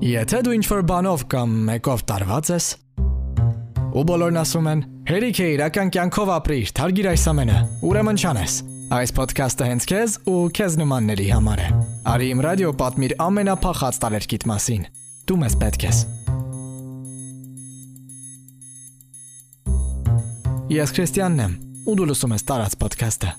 Եթե դու ինչ-որ բանով կամ մեկով տարված ես, ու բոլորն ասում են. «Հերիք է իրական կյանքով ապրիր, թարգիր այս ամենը»։ Ուրեմն չանես։ Այս ոդքասթը հենց քեզ ու քեզ նմանների համար է։ Արի իմ ռադիո պատմիր ամենափախած տարերկիտ մասին։ Դու մեզ պետք ես։ Ես Քրիստիանն եմ, ու դու լսում ես տարած ոդքասթը։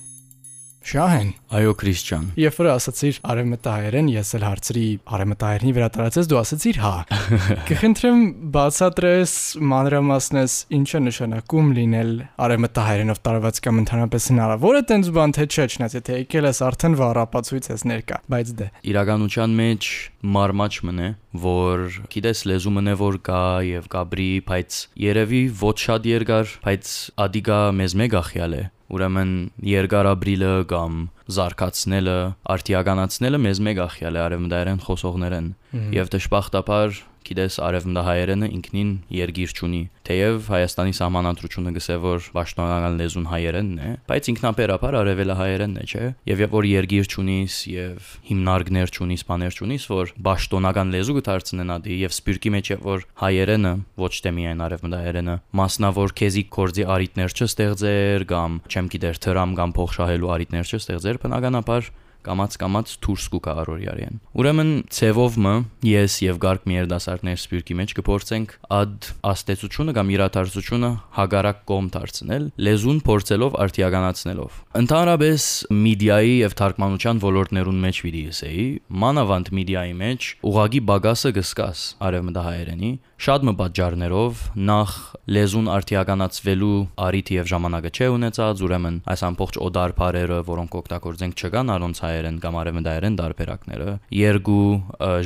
Շահեն, Այո, Քրիստիան։ երբ որ ասացիր արևմտահայերեն, ես էլ հարցրի արևմտահայերնի վրա տարածես, դու ասացիր հա։ Կխնդրեմ բացատրես, մանրամասնես, ինչ է նշանակում լինել արևմտահայերենով տարված կամ ընդհանրապես հնարավոր է տենց բան թե չէ, չնայած եթե եկել ես արդեն վառապացույց ես ներկա, բայց դե։ Իրականության մեջ մարմաճ մնե, որ գիտես լեզու մնե որ կա եւ կաբրի, բայց երևի ոչ շատ երկար, բայց ադիգա մեզ մեկ ախյալ է։ Ուրեմն երկարաբրիլը կամ զարգացնելը, արտիականացնելը մեզ մեկ ախյալ է արևմտայերեն խոսողներեն։ Եվ դժբախտաբար գիտես արևմտահայերենը ինքնին երգիր չունի թեև հայաստանի սահմանադրությունը գսե որ պաշտոնական լեզուն հայերենն է բայց ինքնաբերաբար արևելահայերենն է չէ եւ երբ որ երգիր չունիս եւ հիմնարկներ չունիս բաներ չունիս որ պաշտոնական լեզու կդարձնեն ադի եւ սպիրկի մեջ է որ հայերենը ոչ թե միայն արևմտահայերենը մասնավոր քեզի կորձի արիտներ չստեղծեր կամ չեմ գիտեր թրամ կամ փող շահելու արիտներ չստեղծեր բնականաբար կամած կամած դուրս կուկա առօրյարին։ Ուրեմն ցևով մը ես եւ գարկ մի երդասարտներ սպիրկի մեջ կփորձենք ад աստեցությունը կամ իրաթարցությունը հագարակ կողմ դարձնել, լեզուն փորձելով արտիականացնելով։ Ընդհանրապես մեդիայի եւ թարգմանության ոլորտներուն մեջ պիտի ասեի, մանավանդ մեդիայի մեջ ուղագի բագասը գսկաս արևմտահայերենի շատ մը պատճառներով նախ լեզուն արտիականացվելու արիթ եւ ժամանակը չէ ունեցած, ուրեմն այս ամբողջ օդար բարերը, որոնք օգտագործենք չկան առոնց հայերեն կամ արևմտայերեն դարբերակները։ Երկու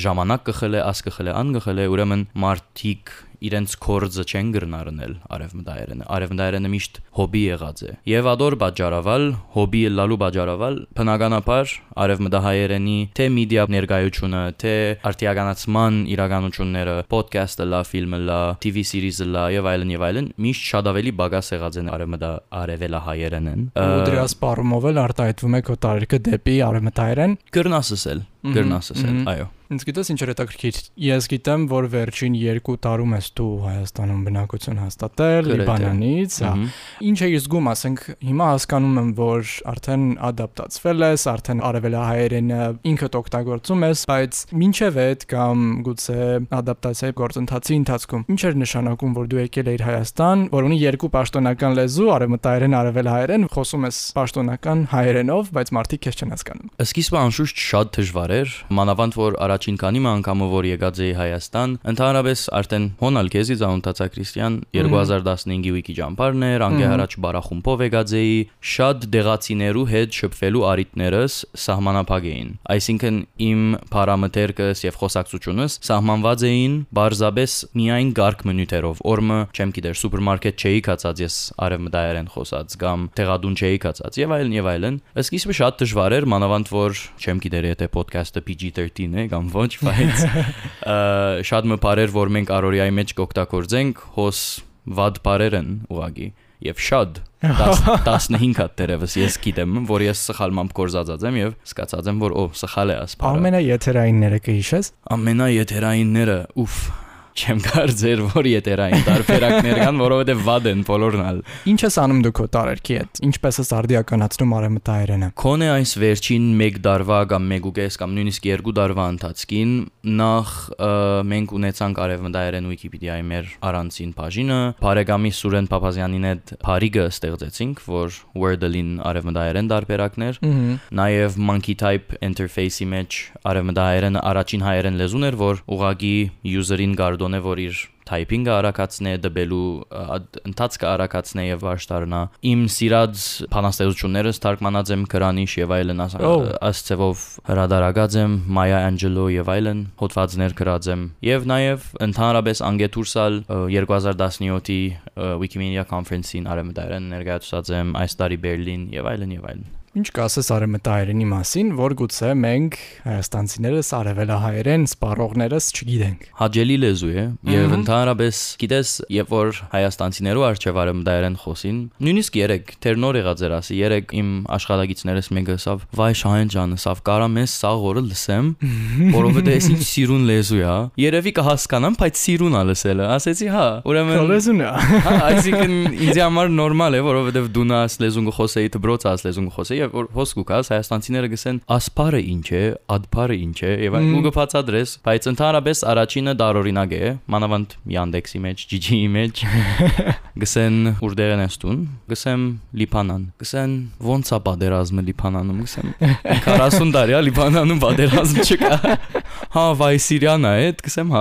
ժամանակ կխել է, աս կխել է, ան կխել է, ուրեմն մարդիկ իրենց կորձը չեն գրնարնել արևմտայերենը արևմտայերենը միշտ հոբի եղած է եւ ադոր բաժարավալ հոբի լալու բաժարավալ բնականաբար արևմտահայերենի թե մեդիա ներկայությունը թե արտիականացման իրականությունները ոդքասթը լա ֆիլմը լա TV series-ը լա եւ այլն եւ այլն միշտ շատ ավելի բագաս եղած են արևմտա արևելահայերենն Ու դրա սպառումով էլ արտահայտվում է քո տարերկը դեպի արևմտահայերեն։ գրնասսել գրնասսել այո Ինձ գիտես ինչ հետաքրքիր։ Ես գիտեմ, որ վերջին 2 տարում ես դու Հայաստանում բնակություն հաստատել, Լիբանանից, հա։ Ինչ է զգում, ասենք, հիմա հասկանում եմ, որ արդեն ադապտացվել ես, արդեն արևելահայերենը ինքդ օգտագործում ես, բայց ինչև այդ կամ գուցե ադապտացիայի գործընթացի ընթացքում ինչ էր նշանակում, որ դու եկել ես Հայաստան, որ ունի երկու պաշտոնական լեզու, արևմտահայերեն, արևելահայերեն, խոսում ես պաշտոնական հայերենով, բայց մարդիկ քեզ չեն հասկանում։ Սկիզբը անշուշտ շատ դժվար էր, մանավանդ որ առաջին քանի անգամը որ եկած էի Հայաստան, ընդհանրապես արդեն հոնալ քեզի ծանոթացա Քրիստիան 2015-ի վիկի ճամփարն էր, անգե առաջ բարախումբով եկած էի, շատ դեղացիներու հետ շփվելու արիտներս սահմանափակ էին։ Այսինքն իմ պարամետրկս եւ խոսակցությունս սահմանված էին բարձաբես միայն գարկ մնյութերով։ Օրմը, չեմ գիտեր, սուպերմարկետ չէի կացած ես արևմտայերեն խոսած կամ տեղադուն չէի կացած եւ այլն եւ այլն։ Սկիզբը շատ դժվար էր, մանավանդ որ չեմ գիտեր եթե ոդքասթը PG-13 է կամ ոչ, բայց շատ մը բարեր որ մենք առօրյայի մեջ կօգտագործենք, հոս վատ բարերն ուղագի եւ շատ 15 հատ դերևս ես գիտեմ որ ես սխալմամբ կորզածած եմ եւ սկացած եմ որ օ սխալ է ասպարը Ամենաեթերայինները կհիշես։ ամենաեթերայինները ուֆ չեմ կարծեր որ եթերային տարբերակներ կան որովհետեւ վատ են բոլորնալ Ինչ ես անում դու քո տարերքի հետ։ Ինչպես ես արդիականացնում արևմտահայերենը։ Քոնե այս վերջին 1 դարվա կամ 1.5 կամ նույնիսկ 2 դարվա ընթացքին նախ մենք ունեցանք արևմտայերեն Wikipedia-ի մեր առանցին բաժինը, Փարեգամի Սուրեն Փափազյանին հետ Փարիգը ստեղծեցինք, որ Wordle-ին արևմտայերեն դարբերակներ, նաև Monkey Type interface-ի մեջ արևմտայերենը առաջին հայերեն լեզուն էր, որ ուղագի user-ին գարդոն է, որ իր typing-ը արագացնե, դբելու ընթացքը արագացնե եւ վարշտարնա։ Իմ սիրած բանաստեղծություններս թարգմանած եմ Կրանիշ եւ այլն ասցեվով հրադարագած եմ Maya Angelou եւ այլն հոդվածներ գրած եմ եւ նաեւ ընդհանրապես անգետուրսալ 2017-ի ը, Wikimedia conference-ին արեմդայրեն ներկայացած եմ այս տարի Բերլին եւ այլն եւ այլն Ինչ կասես արևմտահայերենի մասին, որ գուցե մենք հայաստանցիներս արևելահայերեն սպառողներս չգիտենք։ Հաջելի լեզու է եւ ընդհանրապես գիտես, երբ որ հայաստանցիներու արչեւ արևմտահայերեն խոսին, նույնիսկ երեք թեր նոր եղած էր ասի, երեք իմ աշխատագիցներս մեկը ասավ, «Վայ Շահեն ջան, ասավ, կարա մեզ սա օրը լսեմ, որովհետեւ ես ինչ սիրուն լեզու է, երևի կհասկանամ, բայց սիրուն ա լսելը»։ Ասեցի, հա, ուրեմն Լեզուն է։ Հա, այսինքն ինձ համար նորմալ է, որովհետև դու նա լեզուն խոսեի, դբրոց աս լեզուն խոսեի, եւ որ հոսք ուկաս հայաստանցիները գսեն ասփարը ինչ է, ադփարը ինչ է, եւ այն ու գփածադրես, բայց ընդհանրապես առաջինը դարօրինակ է, մանավանդ Yandex-ի մեջ, Gigi-ի մեջ գսեն ուրդերեն էստուն, գսեմ Լիբանան, գսեն ոնց է պատերազմը Լիբանանում, գսեմ 40 տարի է Լիբանանում պատերազմ չկա։ Հա, վայ Սիրիան է, գսեմ հա։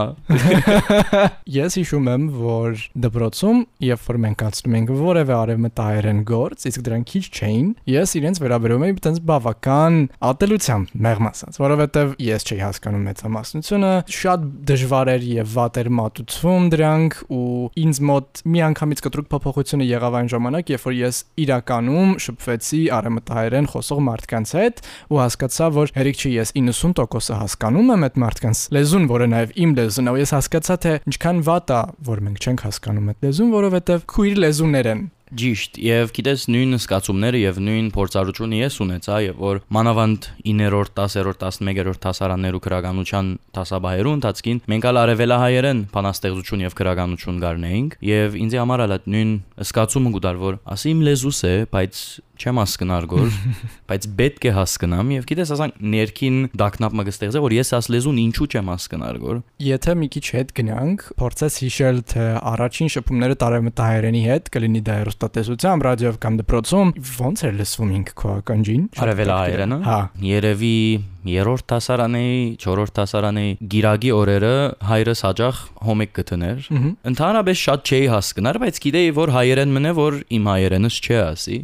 Ես հիշում եմ, որ դպրոցում, երբ որ մենք անցնում ենք որևէ արևմտահայերեն գործ, իսկ դրանք քիչ չէին, ես իրենց վերաբերում էի այտենց բավական ատելությամբ, մեղմ ասած, որովհետև ես չէի հասկանում մեծամասնությունը, շատ դժվար էր եւ վատ էր մատուցվում դրանք ու ինձ մոտ միանգամից կտրուկ փոփոխությունը եղավ այն ժամանակ, երբ որ ես իրականում շփվեցի արևմտահայերեն խոսող մարդկանց հետ ու հասկացա, որ հերիք չի ես 90%-ը հասկանում եմ այդ մարդկանց լեզուն, որը նաև իմ լեզուն է, ու ես հասկացա թե ինչքան վատ է, որ մենք չենք հասկանում այդ լեզուն, որովհետև քույր լեզուներ են։ Ճիշտ, եւ գիտես նույն սկացումները եւ նույն փորձառությունը ես ունեցա, եւ որ մանավանդ 9-րդ, 10-րդ, 11-րդ հասարաններու քրագանության տասաբահերու ընթացքին մենք ալ արևելահայերեն բանաստեղծություն եւ քրագանություն գարնեինք եւ ինձ համար ալ այդ նույն սկացումը գուտար որ ասի իմ լեզուս է, բայց չեմ հասկնար գոր, բայց պետք է հասկանամ եւ գիտես ասանք ներքին դակնապ մը կստեղծե որ ես աս լեզուն ինչու չեմ հասկնար գոր։ Եթե մի քիչ հետ գնանք, փորձես հիշել թե առաջին շփումները տարեմտահայերենի հետ կլինի դա հեռուստատեսությամբ, ռադիոյով կամ դպրոցում, ոնց էր լսվում ինքը քո ականջին։ Արևելահայերենը։ Հա։ Երևի երրորդ հասարանի, չորրորդ հասարանի գիրագի օրերը հայրս հաջող հոմեկ գտներ։ Ընդհանրապես շատ չէի հասկնար, բայց գիտեի որ հայերեն մնե որ իմ հայերենս չէ ասի։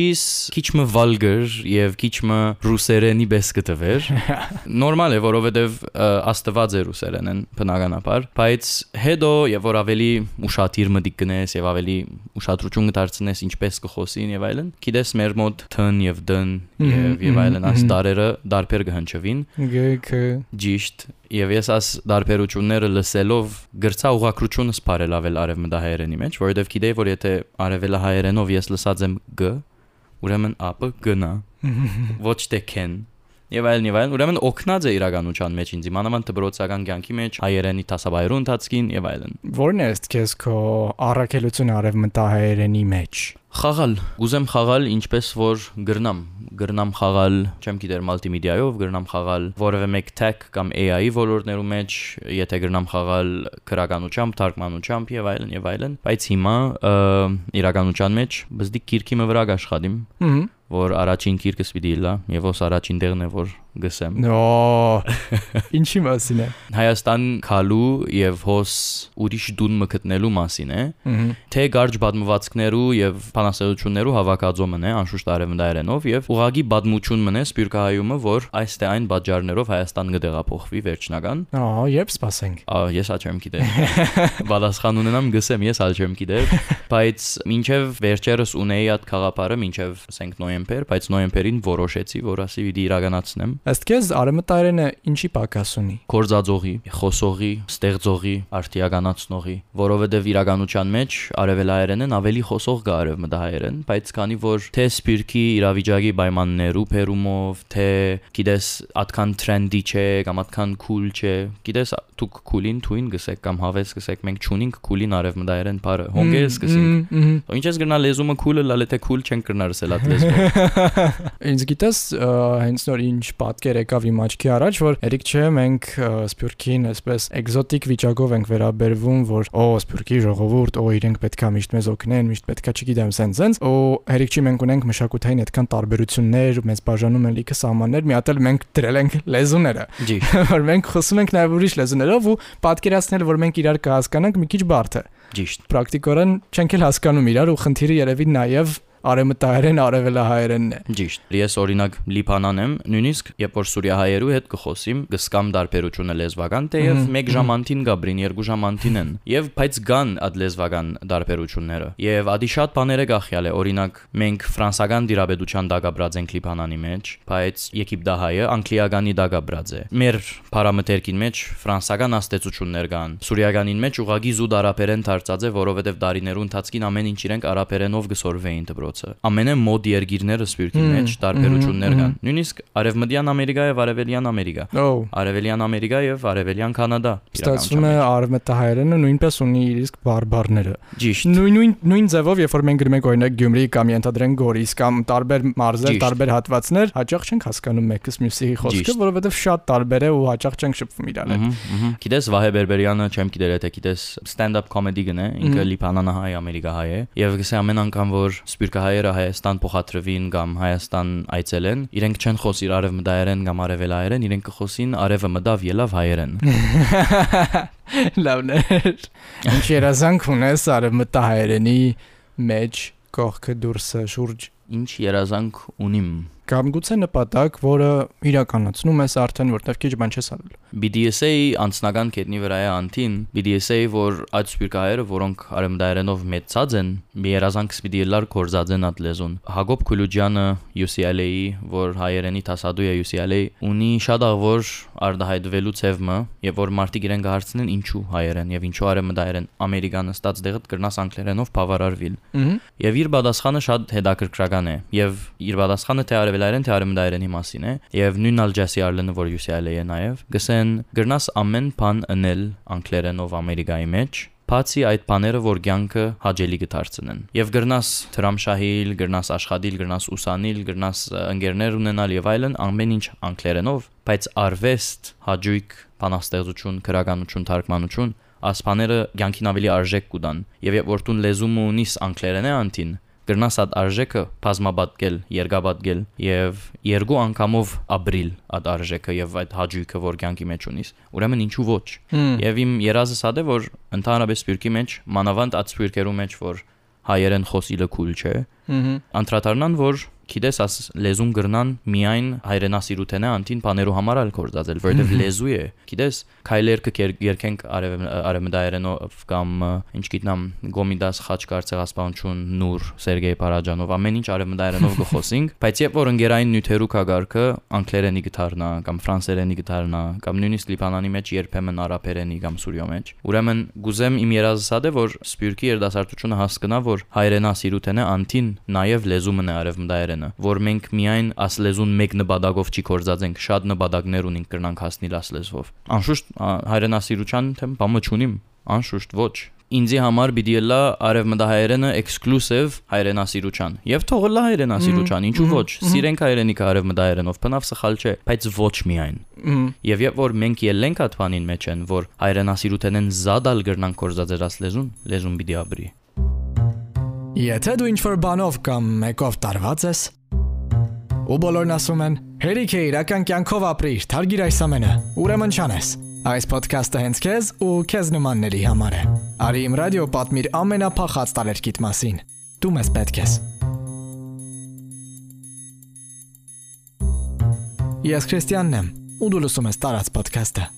Ագանչիս քիչ մը վալգր եւ քիչ մը ռուսերենի բես գտվեր։ Նորմալ է, որովհետեւ աստված է ռուսերենն բնականաբար, բայց հետո եւ որ ավելի ուշադիր մտիկ գնես եւ ավելի ուշադրություն կդարձնես ինչպես կխոսին եւ այլն։ Գիտես մեր մոտ թն եւ դն եւ եւ այլն աս դարերը դարբեր կհնչվին։ Գեքը Ճիշտ։ Եվ ես աս դարբերությունները լսելով գրծա ուղակրությունը սփարել ավել արևմտահայերենի մեջ, որովհետև գիտեի որ եթե արևելահայերենով ես լսած եմ գ, ուրեմն ապը գնա։ Ոչ թե քեն։ Եվ այլն եւ այլն, ուրեմն օգնած է իրականության մեջ ինձ իմանալն դբրոցական կյանքի մեջ հայերենի տասաբայրու ընթացքին եւ այլն։ Որն է ըստ քեզ քո առաքելությունը արևմտահայերենի մեջ։ Խաղալ, ուզեմ խաղալ ինչպես որ գրնամ, գրնամ խաղալ, չեմ գիտեր մալտիմեդիայով, գրնամ խաղալ որևէ մեկ tech կամ AI-ի ոլորտներու մեջ, եթե գրնամ խաղալ քրականությամբ, թարգմանությամբ եւ այլն եւ այլն, բայց հիմա իրականության մեջ բզդիկ քիրքի մը վրա աշխատիմ, որ առաջին քիրքս պիտի լա եւ ոս առաջին տեղն է որ գսեմ։ Նո։ Ինչի մասին է։ Հայաստան քալու եւ հոս ուրիշ դուն մկտնելու մասին է։ թե գարջ բադմվածքներու եւ բանասերություններու հավաքածո մնե անշուշտ արևմտայերենով եւ ուղագի բադմություն մնե սպյուրքահայումը որ այս թե այն բաժարներով Հայաստան կդեղափոխվի վերջնական Ահա, երբ սպասենք։ Ա, ես ա չեմ գիտեր բադասխան ունենամ գսեմ ես ալ չեմ գիտեր բայց մինչեւ վերջերս ունեի այդ խաղապարը մինչեւ ասենք նոյեմբեր բայց նոյեմբերին որոշեցի որ ասի իրականացնեմ Ըստ քեզ արևմտայերենը ինչի պակաս ունի։ կորզածողի, խոսողի, ստեղծողի, արտիականացնողի, որովհետև իրականության մեջ արևելահայերենն ավելի խոսող գա արևմտահայերեն, բայց քանի որ թե սպիրկի իրավիճակի պայմաններու փերումով, թե գիտես atkan trendy չէ կամ atkan cool չէ, գիտես դուք cool-ին թույն գսեք կամ հավես գսեք, մենք ճունինք cool-ին արևմտահայերեն բարը, հոնգես գսենք։ Ինչ ես գնա լեզումը cool-ը լալե թե cool չենք կրնար սել at լեզվով։ Ինձ գիտես հենց նոր ինչ պատկեր եկավ իմ աչքի առաջ, որ երեք չէ մենք սպյուրքին այսպես էկզոտիկ վիճակով ենք վերաբերվում, որ օ սպյուրքի ժողովուրդ, օ իրենք պետքա միշտ մեզ օգնեն, միշտ պետքա չգիտեմ սենց սենց, օ երեք չի մենք ունենք մշակութային այդքան տարբերություններ, մեզ բաժանում են լիքը սահմաններ, մի հատ էլ մենք դրել ենք լեզուները, որ մենք խոսում ենք նաև ուրիշ լեզուներով ու պատկերացնել, որ մենք իրար կհասկանանք մի քիչ բարդ է։ Ճիշտ։ Պրակտիկորեն չենք էլ հասկանում իրար ու խնդիրը երևի նաև արևմտահայերեն արևելահայերենն է։ Ճիշտ։ Ես օրինակ Լիբանան եմ, նույնիսկ երբ որ սուրիահայերու հետ կխոսիմ, կսկամ դարբերությունը լեզվական, թեև 1 ժամանտին գաբրին 2 ժամանտին են։ Եվ բայց կան այդ լեզվական դարբերությունները։ Եվ ադի շատ բաները գախյալ է, օրինակ մենք ֆրանսական դիրաբեդության դագաբրած ենք Լիբանանի մեջ, բայց Եգիպտահայը անգլիականի դագաբրած է։ Մեր պարամետրքին մեջ ֆրանսական աստեցություններ կան։ Սուրիականին մեջ ուղագի զուտ արաբերեն դարձած է, որովհետև դարիներու ընթացքին ամեն ինչ իրենք արաբերենով գսորվեին դբրոցը։ Ամենը մոդ երկիրները սպիրտի մեջ տարբերություններ կան։ Նույնիսկ Արևմտյան Ամերիկա եւ Արևելյան Ամերիկա։ Արևելյան Ամերիկա եւ Արևելյան Կանադա։ ստացվում է արևմտահայերենը նույնպես ունի իր իսկ բարբարները։ Ճիշտ։ Նույն նույն նույն ձևով, երբ որ մենք գրում ենք օրինակ Գյումրի կամ ենթադրենք Գորիս կամ տարբեր մարզեր, տարբեր հատվածներ, հաճախ չենք հասկանում մեկս մյուսի խոսքը, Ճիշտ։ որովհետև շատ տարբեր է ու հաճախ չենք շփվում իրար հետ։ Գիտես Վահե Բերբերյանը, չեմ գիտեր եթե գիտես stand-up comedy գնե, ինքը Լիբանանահայ, Ամերիկահայ է, եւ գսե ամեն անգամ որ սպիրկահայերը Հայաստան փոխադրվին կամ Հայաստան այցելեն, իրենք չեն խոսիր արևմտայերեն կամ արևելայերեն, իրենք կխոսին արևը մտավ ելավ հայերեն։ Լավն է։ Ինչ երազանք ունես արևմտահայերենի մեջ կողքը դուրսը շուրջ Ինչ երազանք ունիմ։ կամ գուցե նպատակ, որը իրականացնում ես արդեն, որտեղ քիչ բան չես արել։ BDSA անձնական կետնի վրա է անտին BDSA որ այդ սպիրկահայերը որոնք արեմդայերենով մեծած են մի երազանքս պիտի լար կորզած են այդ լեզուն Հակոբ Քուլուջյանը UCLA-ի որ հայերենի տասադու է UCLA ունի շատ աղվոր արդահայտվելու ցևը եւ որ մարդիկ իրեն կհարցնեն ինչու հայերեն եւ ինչու արեմդայերեն ամերիկանը ստած դեղդ կրնաս անգլերենով բավարարվիլ Եվ իր պատասխանը շատ հետաքրքրական է։ Եվ իր պատասխանը թե արևելայերեն թե արևմտայերենի մասին է։ Եվ նույն Ալջասի Արլենը, որ UCLA է նաև, գսեն գրնաս ամեն բան ընել անգլերենով Ամերիկայի մեջ, բացի այդ բաները, որ ցանկը հաջելի կդարձնեն։ Եւ գրնաս թրամշահիլ, գրնաս աշխատիլ, գրնաս ուսանիլ, գրնաս ընկերներ ունենալ եւ այլն, ամեն ինչ անգլերենով, բայց արվեստ, հաջույք, բանաստեղծություն, քրականություն, թարգմանություն ասփաները ցանկին ավելի արժեք կուտան եւ երբ որ դու լեզումը ունիս անգլերեն է անտին գրնաս այդ արժեքը բազմաբատկել, երկաբատկել եւ երկու անգամով ապրիլ այդ արժեքը եւ այդ հաջույքը որ ցանկի մեջ ունիս ուրեմն ինչու ոչ եւ իմ երազը սա դե որ ընդհանրապես սպիրկի մեջ մանավանդ այդ սպիրկերու մեջ որ հայերեն խոսիլը քուլ չէ անդրադառնան որ գիտես աս լեզուն գրնան միայն հայրենասիրութենը անտին բաներու համար ալ կորզածել որովհետև լեզու է գիտես քայլերքը երկենք արևմտայերենով կամ ինչ գիտնամ գոմիդաս խաչկար ցեղասպանություն նուր սերգեյ Պարաջանով ամեն ինչ արևմտայերենով գխոսինք բայց երբ որ ընկերային նյութերու կագարքը անգլերենի գթարնա կամ ֆրանսերենի գթարնա կամ նույնիսկ լիբանանի մեջ երբեմն արաբերենի կամ սուրյո մեջ ուրեմն գուզեմ իմ դե որ սպյուրքի երդասարտությունը հասկնա որ հայրենասիրութենը անտին նաև լեզումն է արևմտայերենը որ մենք միայն աս լեզուն մեկ նպատակով չի կորզածենք շատ նպատակներ ունենք կրնանք հասնել աս լեզվով անշուշտ հայրենասիրության թեմ բամը չունիմ անշուշտ ոչ ինձի համար պիտի լա արևմտահայերենը էքսկլուսիվ հայրենասիրության եւ թողը լա հայրենասիրության ինչու ոչ սիրենք հայրենիքը արևմտահայերենով բնավ սխալ չէ բայց ոչ միայն Եվ երբ որ մենք ելենք այդ բանին մեջ են, որ հայրենասիրութենեն զադալ գրնան կորզածերած լեզուն, լեզուն պիտի ապրի։ Եթե դու ինչ-որ բանով կամ մեկով տարված ես, ու բոլորն ասում են, հերիք է իրական կյանքով ապրիր, թարգիր այս ամենը, ուրեմն չանես։ Այս ոդքասթը հենց քեզ ու քեզ նմանների համար է։ Արի իմ ռադիո պատմիր ամենափախած տարերկիտ մասին։ Դու մեզ պետք ես։ Ես Քրիստիանն եմ, ու դու լսում ես տարած ոդքասթը։